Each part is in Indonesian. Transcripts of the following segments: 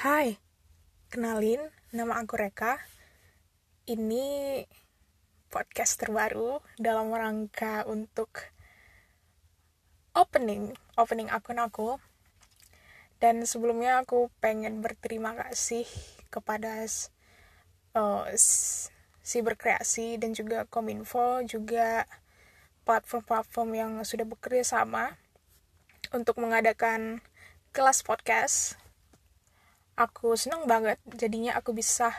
Hai, kenalin, nama aku Reka. Ini podcast terbaru dalam rangka untuk opening, opening akun aku. Dan sebelumnya aku pengen berterima kasih kepada uh, si berkreasi dan juga Kominfo, juga platform-platform yang sudah bekerja sama untuk mengadakan kelas podcast aku senang banget. Jadinya aku bisa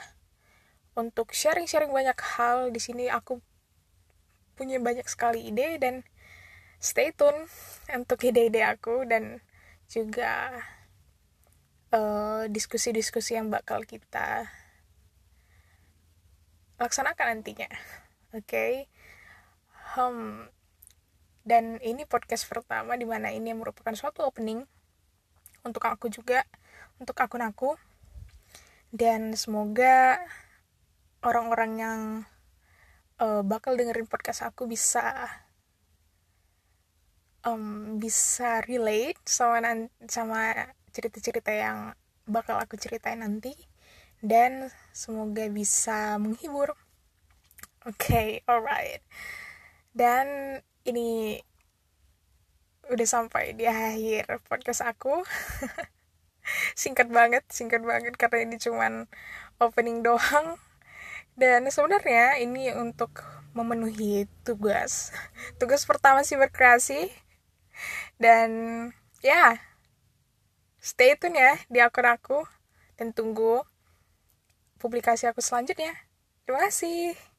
untuk sharing-sharing banyak hal. Di sini aku punya banyak sekali ide dan stay tune untuk ide-ide aku dan juga eh, diskusi-diskusi yang bakal kita laksanakan nantinya. Oke? Okay? hmm, dan ini podcast pertama di mana ini merupakan suatu opening untuk aku juga untuk akun aku dan semoga orang-orang yang uh, bakal dengerin podcast aku bisa um, bisa relate sama sama cerita-cerita yang bakal aku ceritain nanti dan semoga bisa menghibur. Oke, okay, alright. Dan ini udah sampai di akhir podcast aku. singkat banget singkat banget karena ini cuman opening doang. Dan sebenarnya ini untuk memenuhi tugas. Tugas pertama sih berkreasi. Dan ya stay tune ya di akun aku dan tunggu publikasi aku selanjutnya. Terima kasih